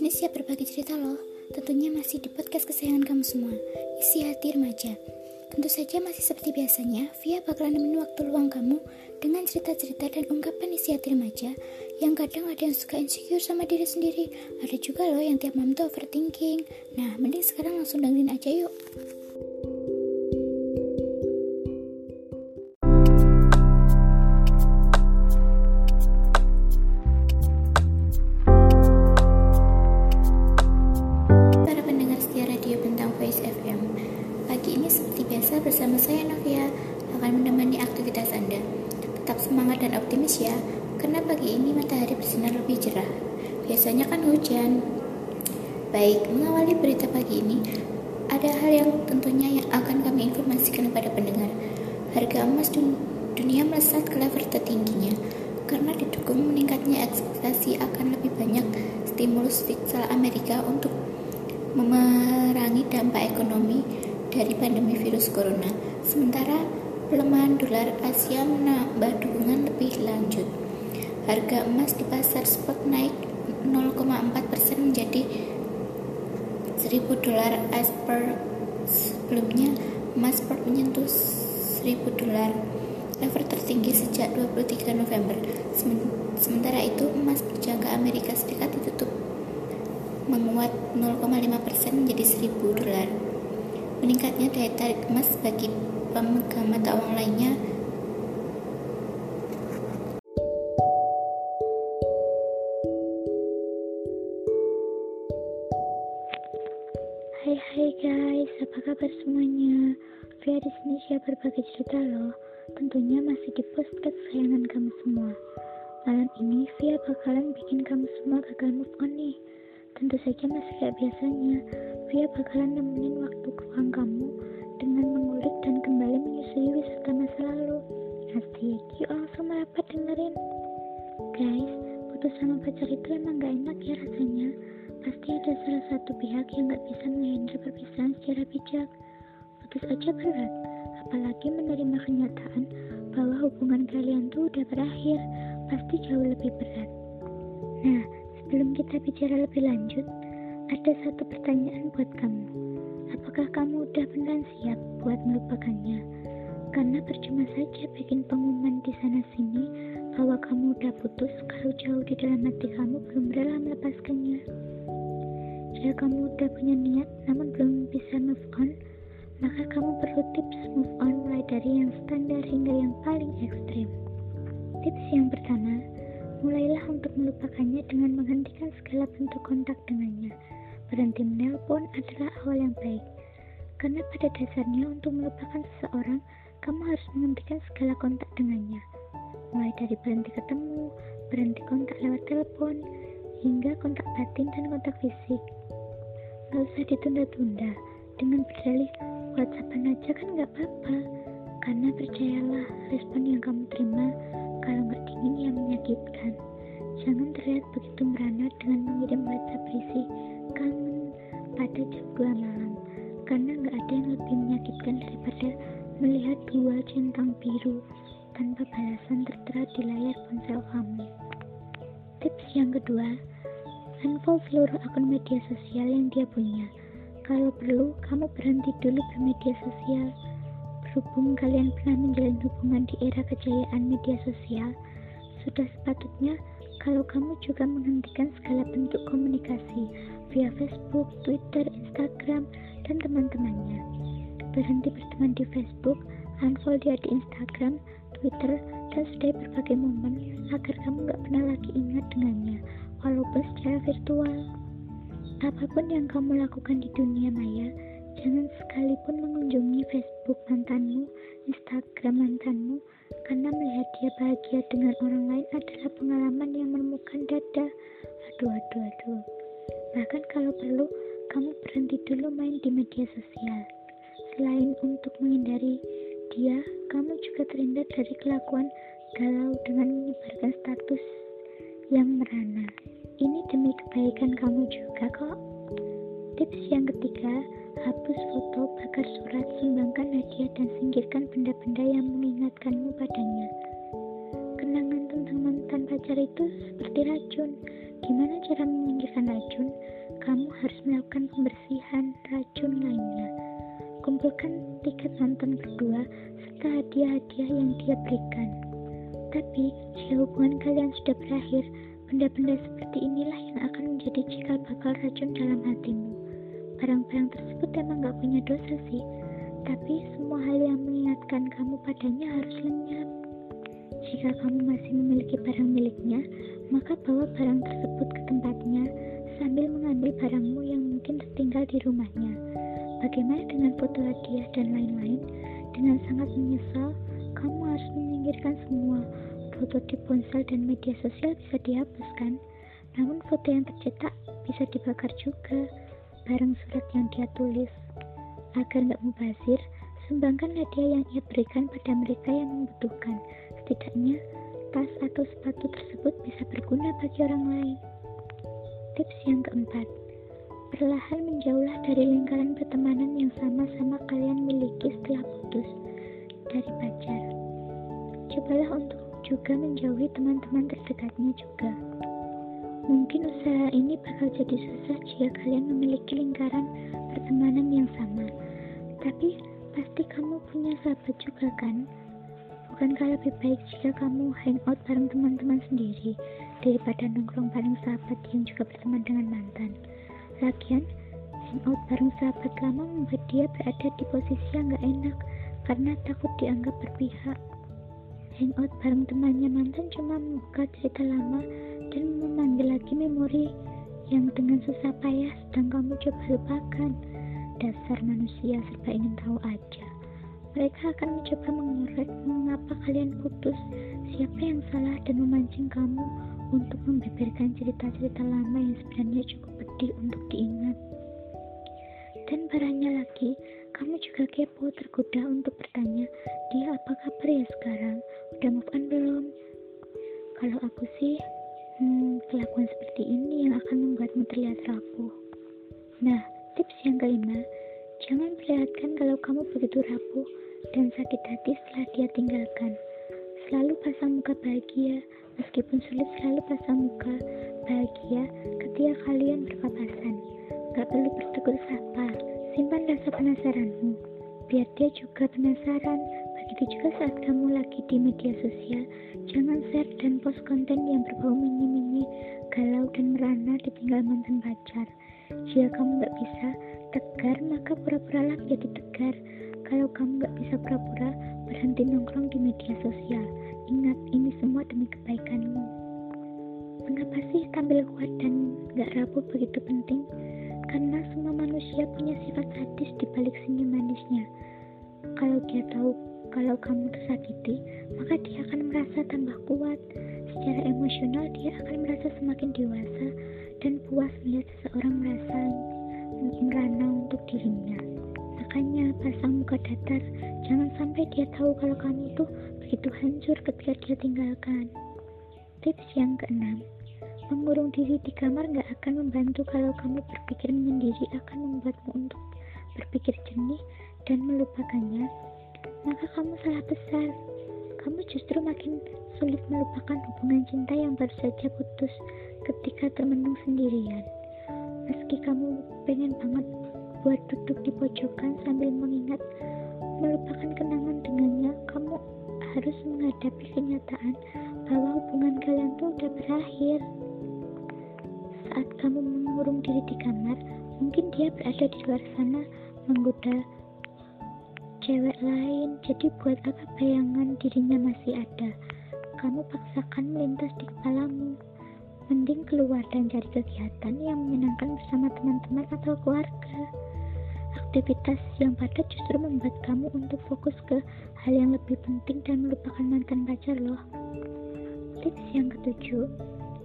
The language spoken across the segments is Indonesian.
sini siap berbagi cerita loh. Tentunya masih di podcast kesayangan kamu semua. Isi hati remaja. Tentu saja masih seperti biasanya, Via bakalan nemenin waktu luang kamu dengan cerita-cerita dan ungkapan isi hati remaja yang kadang ada yang suka insecure sama diri sendiri. Ada juga loh yang tiap malam tuh overthinking. Nah, mending sekarang langsung dengerin aja yuk. Bersama saya Novia akan menemani aktivitas Anda. Tetap semangat dan optimis ya, karena pagi ini matahari bersinar lebih cerah. Biasanya kan hujan. Baik, mengawali berita pagi ini, ada hal yang tentunya yang akan kami informasikan kepada pendengar. Harga emas dun dunia melesat ke level tertingginya karena didukung meningkatnya ekspektasi akan lebih banyak stimulus fiskal Amerika untuk memerangi dampak ekonomi dari pandemi virus corona. Sementara pelemahan dolar Asia menambah dukungan lebih lanjut. Harga emas di pasar spot naik 0,4 persen menjadi 1000 dolar as per sebelumnya emas spot menyentuh 1000 dolar level tertinggi sejak 23 November. Sementara itu emas berjangka Amerika Serikat ditutup menguat 0,5 persen menjadi 1000 dolar. Meningkatnya daya tarik emas bagi pemegang mata uang lainnya Hai hai guys, apa kabar semuanya? Via di sini siap berbagi cerita loh. Tentunya masih di podcast kesayangan kamu semua. Malam ini Via bakalan bikin kamu semua gagal move on nih. Tentu saja masih kayak biasanya, Via bakalan nemenin waktu luang kamu dengan mengulik dan kembali menyusui wisata masa lalu. Asik, yuk langsung merapat dengerin. Guys, putus sama pacar itu emang gak enak ya rasanya. Pasti ada salah satu pihak yang gak bisa menghandle perpisahan secara bijak. Putus aja berat, apalagi menerima kenyataan bahwa hubungan kalian tuh udah berakhir, pasti jauh lebih berat. Nah, sebelum kita bicara lebih lanjut, ada satu pertanyaan buat kamu. Apakah kamu udah benar siap buat melupakannya? Karena percuma saja bikin pengumuman di sana sini bahwa kamu udah putus kalau jauh di dalam hati kamu belum rela melepaskannya. Jika kamu udah punya niat namun belum bisa move on, maka kamu perlu tips move on mulai dari yang standar hingga yang paling ekstrim. Tips yang pertama, mulailah untuk melupakannya dengan menghentikan segala bentuk kontak dengannya Berhenti menelpon adalah awal yang baik. Karena pada dasarnya untuk melupakan seseorang, kamu harus menghentikan segala kontak dengannya. Mulai dari berhenti ketemu, berhenti kontak lewat telepon, hingga kontak batin dan kontak fisik. Gak usah ditunda-tunda, dengan berdalih WhatsAppan aja kan gak apa-apa. Karena percayalah, respon yang kamu terima kalau gak dingin yang menyakitkan. Jangan terlihat begitu merana dengan mengirim WhatsApp berisi kangen pada jam 2 malam karena nggak ada yang lebih menyakitkan daripada melihat dua centang biru tanpa balasan tertera di layar ponsel kamu. Tips yang kedua, unfollow seluruh akun media sosial yang dia punya. Kalau perlu, kamu berhenti dulu bermedia sosial. Berhubung kalian pernah menjalin hubungan di era kejayaan media sosial, sudah sepatutnya kalau kamu juga menghentikan segala bentuk komunikasi via Facebook, Twitter, Instagram, dan teman-temannya. Berhenti berteman di Facebook, unfollow dia di Instagram, Twitter, dan sudah berbagai momen agar kamu gak pernah lagi ingat dengannya, walaupun secara virtual. Apa pun yang kamu lakukan di dunia maya, jangan sekalipun mengunjungi Facebook mantanmu, Instagram mantanmu, karena melihat dia bahagia dengan orang lain adalah pengalaman yang menemukan dada. Aduh, aduh, aduh. Bahkan kalau perlu, kamu berhenti dulu main di media sosial. Selain untuk menghindari dia, kamu juga terhindar dari kelakuan galau dengan menyebarkan status yang merana. Ini demi kebaikan kamu juga kok. Tips yang ketiga, hapus foto, bakar surat, sumbangkan hadiah, dan singkirkan benda-benda yang mengingatkanmu padanya. Kenangan tentang mantan pacar itu seperti racun. Gimana cara menyingkirkan racun? Kamu harus melakukan pembersihan racun lainnya. Kumpulkan tiket nonton berdua serta hadiah-hadiah yang dia berikan. Tapi, jika hubungan kalian sudah berakhir, benda-benda seperti inilah yang akan menjadi cikal bakal racun dalam hatimu. Barang-barang tersebut emang gak punya dosa sih, tapi semua hal yang mengingatkan kamu padanya harus lenyap. Jika kamu masih memiliki barang miliknya, maka bawa barang tersebut ke tempatnya sambil mengambil barangmu yang mungkin tertinggal di rumahnya. Bagaimana dengan foto hadiah dan lain-lain? Dengan sangat menyesal, kamu harus menyingkirkan semua. Foto di ponsel dan media sosial bisa dihapuskan, namun foto yang tercetak bisa dibakar juga bareng surat yang dia tulis. Agar nggak mubazir, sumbangkan hadiah yang ia berikan pada mereka yang membutuhkan. Setidaknya, tas atau sepatu tersebut bisa berguna bagi orang lain. Tips yang keempat, perlahan menjauhlah dari lingkaran pertemanan yang sama-sama kalian miliki setelah putus dari pacar. Cobalah untuk juga menjauhi teman-teman terdekatnya juga. Ini bakal jadi susah jika kalian memiliki lingkaran pertemanan yang sama. Tapi pasti kamu punya sahabat juga kan? Bukankah lebih baik jika kamu hangout bareng teman-teman sendiri daripada nongkrong bareng sahabat yang juga berteman dengan mantan? Lagian, hangout bareng sahabat lama membuat dia berada di posisi yang gak enak karena takut dianggap berpihak. Hangout bareng temannya mantan cuma membuka cerita lama dan memanggil lagi memori yang dengan susah payah sedang kamu coba lupakan. Dasar manusia serba ingin tahu aja. Mereka akan mencoba mengorek mengapa kalian putus, siapa yang salah dan memancing kamu untuk membeberkan cerita-cerita lama yang sebenarnya cukup pedih untuk diingat. Dan parahnya lagi, kamu juga kepo tergoda untuk bertanya, dia apa kabar ya sekarang? Udah move on belum? Kalau aku sih, Hmm, kelakuan seperti ini yang akan membuatmu terlihat rapuh. Nah, tips yang kelima, jangan perlihatkan kalau kamu begitu rapuh dan sakit hati setelah dia tinggalkan. Selalu pasang muka bahagia, meskipun sulit selalu pasang muka bahagia ketika kalian berpapasan. Gak perlu bertegur sapa, simpan rasa penasaranmu, biar dia juga penasaran Begitu juga saat kamu lagi di media sosial, jangan share dan post konten yang berbau mini-mini, galau dan merana ditinggal mantan pacar. Jika kamu nggak bisa tegar, maka pura-puralah menjadi tegar. Kalau kamu nggak bisa pura-pura, berhenti nongkrong di media sosial. Ingat, ini semua demi kebaikanmu. Mengapa sih tampil kuat dan nggak rapuh begitu penting? Karena semua manusia punya sifat sadis di balik senyum manisnya. Kalau dia tahu kalau kamu tersakiti, maka dia akan merasa tambah kuat. Secara emosional, dia akan merasa semakin dewasa dan puas melihat seseorang merasa merana untuk dirinya. Makanya pasang muka datar, jangan sampai dia tahu kalau kamu tuh begitu hancur ketika dia tinggalkan. Tips yang keenam, mengurung diri di kamar gak akan membantu kalau kamu berpikir menyendiri akan membuatmu untuk berpikir jernih dan melupakannya maka kamu salah besar. Kamu justru makin sulit melupakan hubungan cinta yang baru saja putus ketika termenung sendirian. Meski kamu pengen banget buat duduk di pojokan sambil mengingat melupakan kenangan dengannya, kamu harus menghadapi kenyataan bahwa hubungan kalian tuh udah berakhir. Saat kamu mengurung diri di kamar, mungkin dia berada di luar sana menggoda cewek lain, jadi buat apa bayangan dirinya masih ada? Kamu paksakan melintas di kepalamu. Mending keluar dan cari kegiatan yang menyenangkan bersama teman-teman atau keluarga. Aktivitas yang padat justru membuat kamu untuk fokus ke hal yang lebih penting dan melupakan mantan pacar loh. Tips yang ketujuh,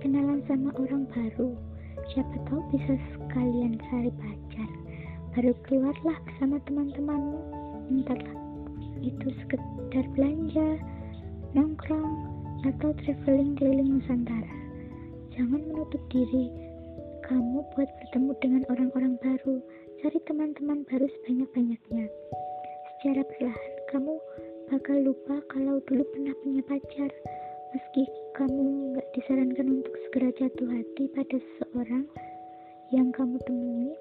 kenalan sama orang baru. Siapa tahu bisa sekalian cari pacar. Baru keluarlah bersama teman-temanmu entahlah itu sekedar belanja, nongkrong, atau traveling keliling Nusantara. Jangan menutup diri kamu buat bertemu dengan orang-orang baru, cari teman-teman baru sebanyak-banyaknya. Secara perlahan, kamu bakal lupa kalau dulu pernah punya pacar, meski kamu nggak disarankan untuk segera jatuh hati pada seseorang yang kamu temui,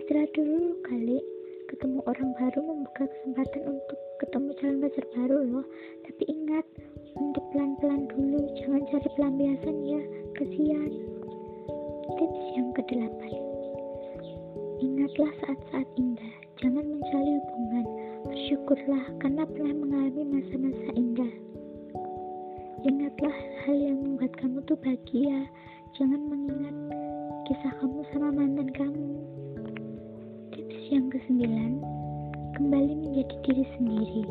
istirahat dulu kali. Ketemu orang baru membuka kesempatan untuk ketemu calon pacar baru loh. Tapi ingat, untuk pelan-pelan dulu, jangan cari pelampiasan ya, kasihan. Tips yang kedelapan. Ingatlah saat-saat indah, jangan mencari hubungan. Bersyukurlah karena pernah mengalami masa-masa indah. Ingatlah hal yang membuat kamu tuh bahagia. Jangan mengingat kisah kamu sama mantan kamu. Tips yang kesembilan, kembali menjadi diri sendiri.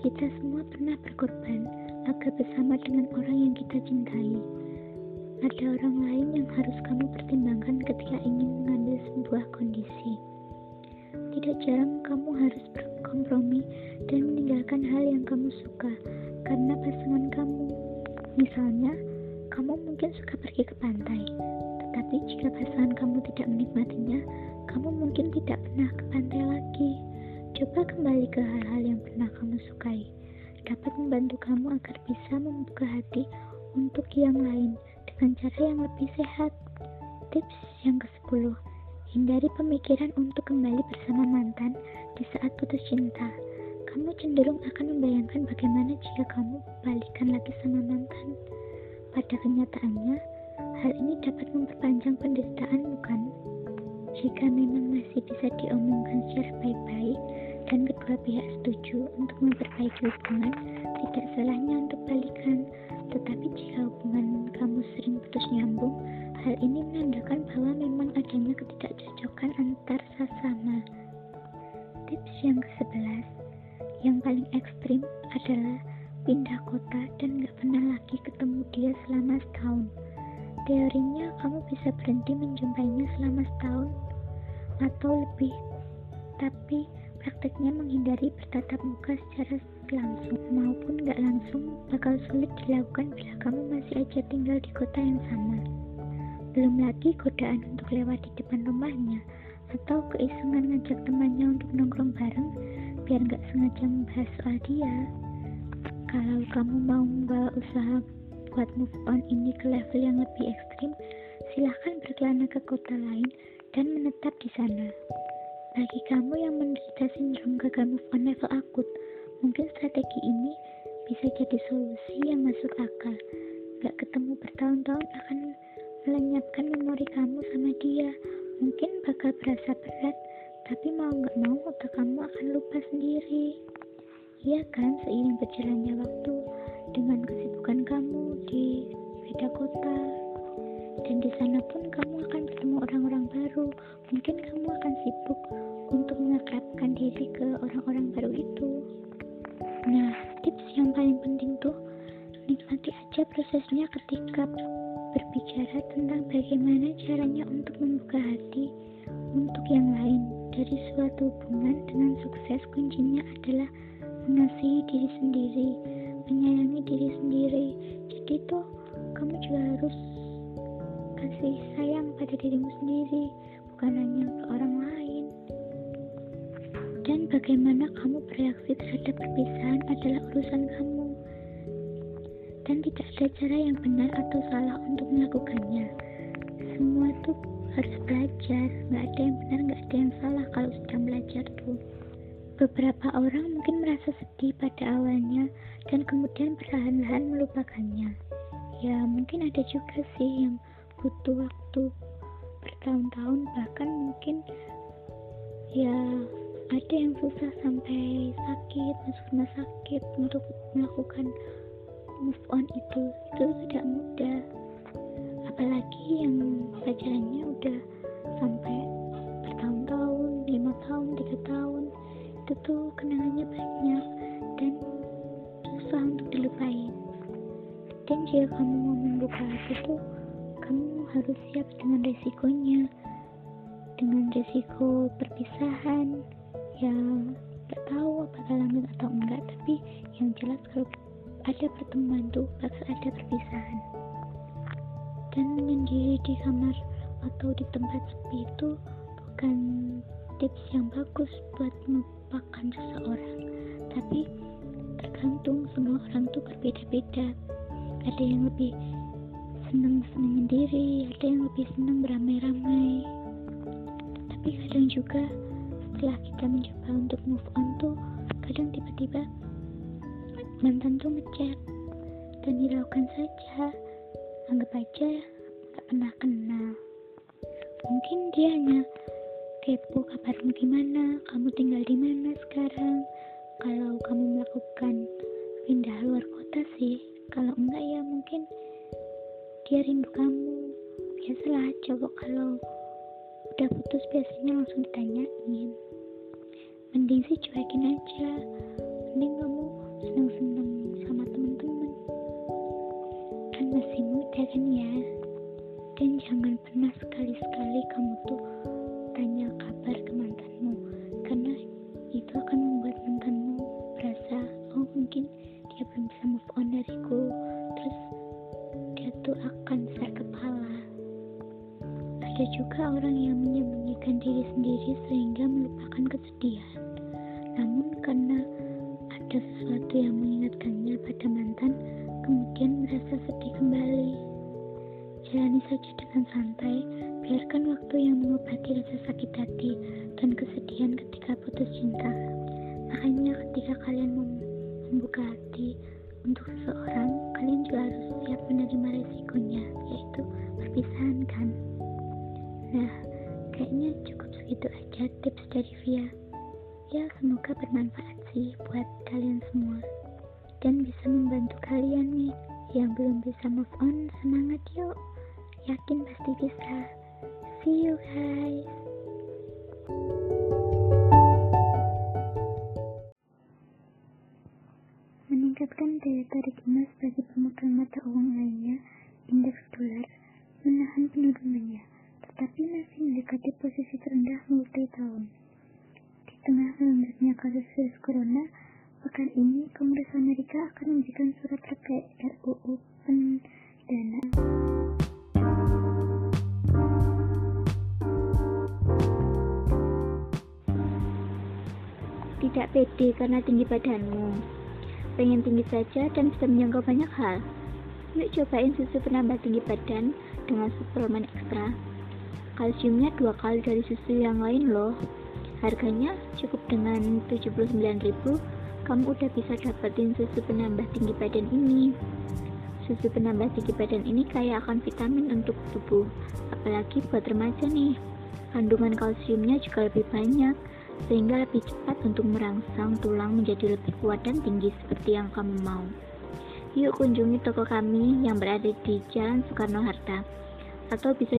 Kita semua pernah berkorban agar bersama dengan orang yang kita cintai. Ada orang lain yang harus kamu pertimbangkan ketika ingin mengambil sebuah kondisi. Tidak jarang kamu harus berkompromi dan meninggalkan hal yang kamu suka karena pasangan kamu. Misalnya, kamu mungkin suka pergi ke pantai, tetapi jika pasangan kamu tidak menikmatinya, kamu mungkin tidak pernah ke pantai lagi. Coba kembali ke hal-hal yang pernah kamu sukai. Dapat membantu kamu agar bisa membuka hati untuk yang lain dengan cara yang lebih sehat. Tips yang ke-10 Hindari pemikiran untuk kembali bersama mantan di saat putus cinta kamu cenderung akan membayangkan bagaimana jika kamu balikan lagi sama mantan. Pada kenyataannya, hal ini dapat memperpanjang penderitaan, bukan? Jika memang masih bisa diomongkan secara baik-baik dan kedua pihak setuju untuk memperbaiki hubungan, tidak salahnya untuk balikan. Tetapi jika hubungan kamu sering putus nyambung, hal ini menandakan bahwa memang adanya ketidakcocokan antar sesama. Tips yang ke-11 yang paling ekstrim adalah pindah kota dan gak pernah lagi ketemu dia selama setahun. Teorinya kamu bisa berhenti menjumpainya selama setahun atau lebih, tapi prakteknya menghindari bertatap muka secara langsung maupun gak langsung bakal sulit dilakukan bila kamu masih aja tinggal di kota yang sama. Belum lagi godaan untuk lewat di depan rumahnya atau keisengan ngajak temannya untuk nongkrong bareng biar nggak sengaja membahas soal dia. Kalau kamu mau membawa usaha buat move on ini ke level yang lebih ekstrim, silahkan berkelana ke kota lain dan menetap di sana. Bagi kamu yang menderita sindrom gagal move on level akut, mungkin strategi ini bisa jadi solusi yang masuk akal. Gak ketemu bertahun-tahun akan melenyapkan memori kamu sama dia. Mungkin bakal berasa berat, tapi mau nggak mau otak kamu akan lupa sendiri. Iya kan, seiring berjalannya waktu dengan kesibukan kamu di beda kota, dan di sana pun kamu akan bertemu orang-orang baru. Mungkin kamu akan sibuk untuk mengakrabkan diri ke orang-orang baru itu. Nah, tips yang paling penting tuh nikmati aja prosesnya ketika berbicara tentang bagaimana caranya untuk membuka hati untuk yang lain dari suatu hubungan dengan sukses kuncinya adalah mengasihi diri sendiri, menyayangi diri sendiri. Jadi tuh kamu juga harus kasih sayang pada dirimu sendiri, bukan hanya ke orang lain. Dan bagaimana kamu bereaksi terhadap perpisahan adalah urusan kamu. Dan tidak ada cara yang benar atau salah untuk melakukannya. Semua tuh harus belajar. Nggak ada yang benar nggak ada yang salah kalau sedang belajar tuh. Beberapa orang mungkin merasa sedih pada awalnya dan kemudian perlahan-lahan melupakannya. Ya mungkin ada juga sih yang butuh waktu bertahun-tahun bahkan mungkin ya ada yang susah sampai sakit masuk rumah sakit untuk melakukan move on itu. Itu tidak mudah apalagi yang pacarannya udah sampai bertahun-tahun lima tahun tiga tahun itu tuh kenangannya banyak dan susah untuk dilupain. Dan jika kamu mau membuka hati tuh kamu harus siap dengan resikonya dengan resiko perpisahan yang gak tahu apakah lanjut atau enggak tapi yang jelas kalau ada pertemuan tuh bakal ada perpisahan dan menyendiri di kamar atau di tempat sepi itu bukan tips yang bagus buat melupakan seseorang. Tapi tergantung semua orang tuh berbeda-beda. Ada yang lebih senang senang diri ada yang lebih senang beramai-ramai. Tapi kadang juga setelah kita mencoba untuk move on tuh kadang tiba-tiba mantan tuh ngechat dan hiraukan saja anggap aja gak pernah kenal. Mungkin dia hanya kepo kabarmu gimana? Kamu tinggal di mana sekarang? Kalau kamu melakukan pindah luar kota sih kalau enggak ya mungkin dia rindu kamu. Biasalah cowok kalau udah putus biasanya langsung ditanyain. Mending sih cuekin aja. Mending kamu seneng-seneng masih muda kan ya dan jangan pernah sekali-sekali kamu tuh tips dari Via. Ya semoga bermanfaat sih buat kalian semua. Dan bisa membantu kalian nih yang belum bisa move on semangat yuk. Yakin pasti bisa tengah melumatnya kasus virus corona pekan ini Kongres Amerika akan memberikan surat terkait RUU pendana tidak pede karena tinggi badanmu. Pengen tinggi saja dan bisa menjangkau banyak hal. Yuk cobain susu penambah tinggi badan dengan suplemen ekstra. Kalsiumnya dua kali dari susu yang lain loh. Harganya cukup dengan 79.000, kamu udah bisa dapetin susu penambah tinggi badan ini. Susu penambah tinggi badan ini kaya akan vitamin untuk tubuh, apalagi buat remaja nih. Kandungan kalsiumnya juga lebih banyak, sehingga lebih cepat untuk merangsang tulang menjadi lebih kuat dan tinggi seperti yang kamu mau. Yuk kunjungi toko kami yang berada di Jalan Soekarno-Hatta atau bisa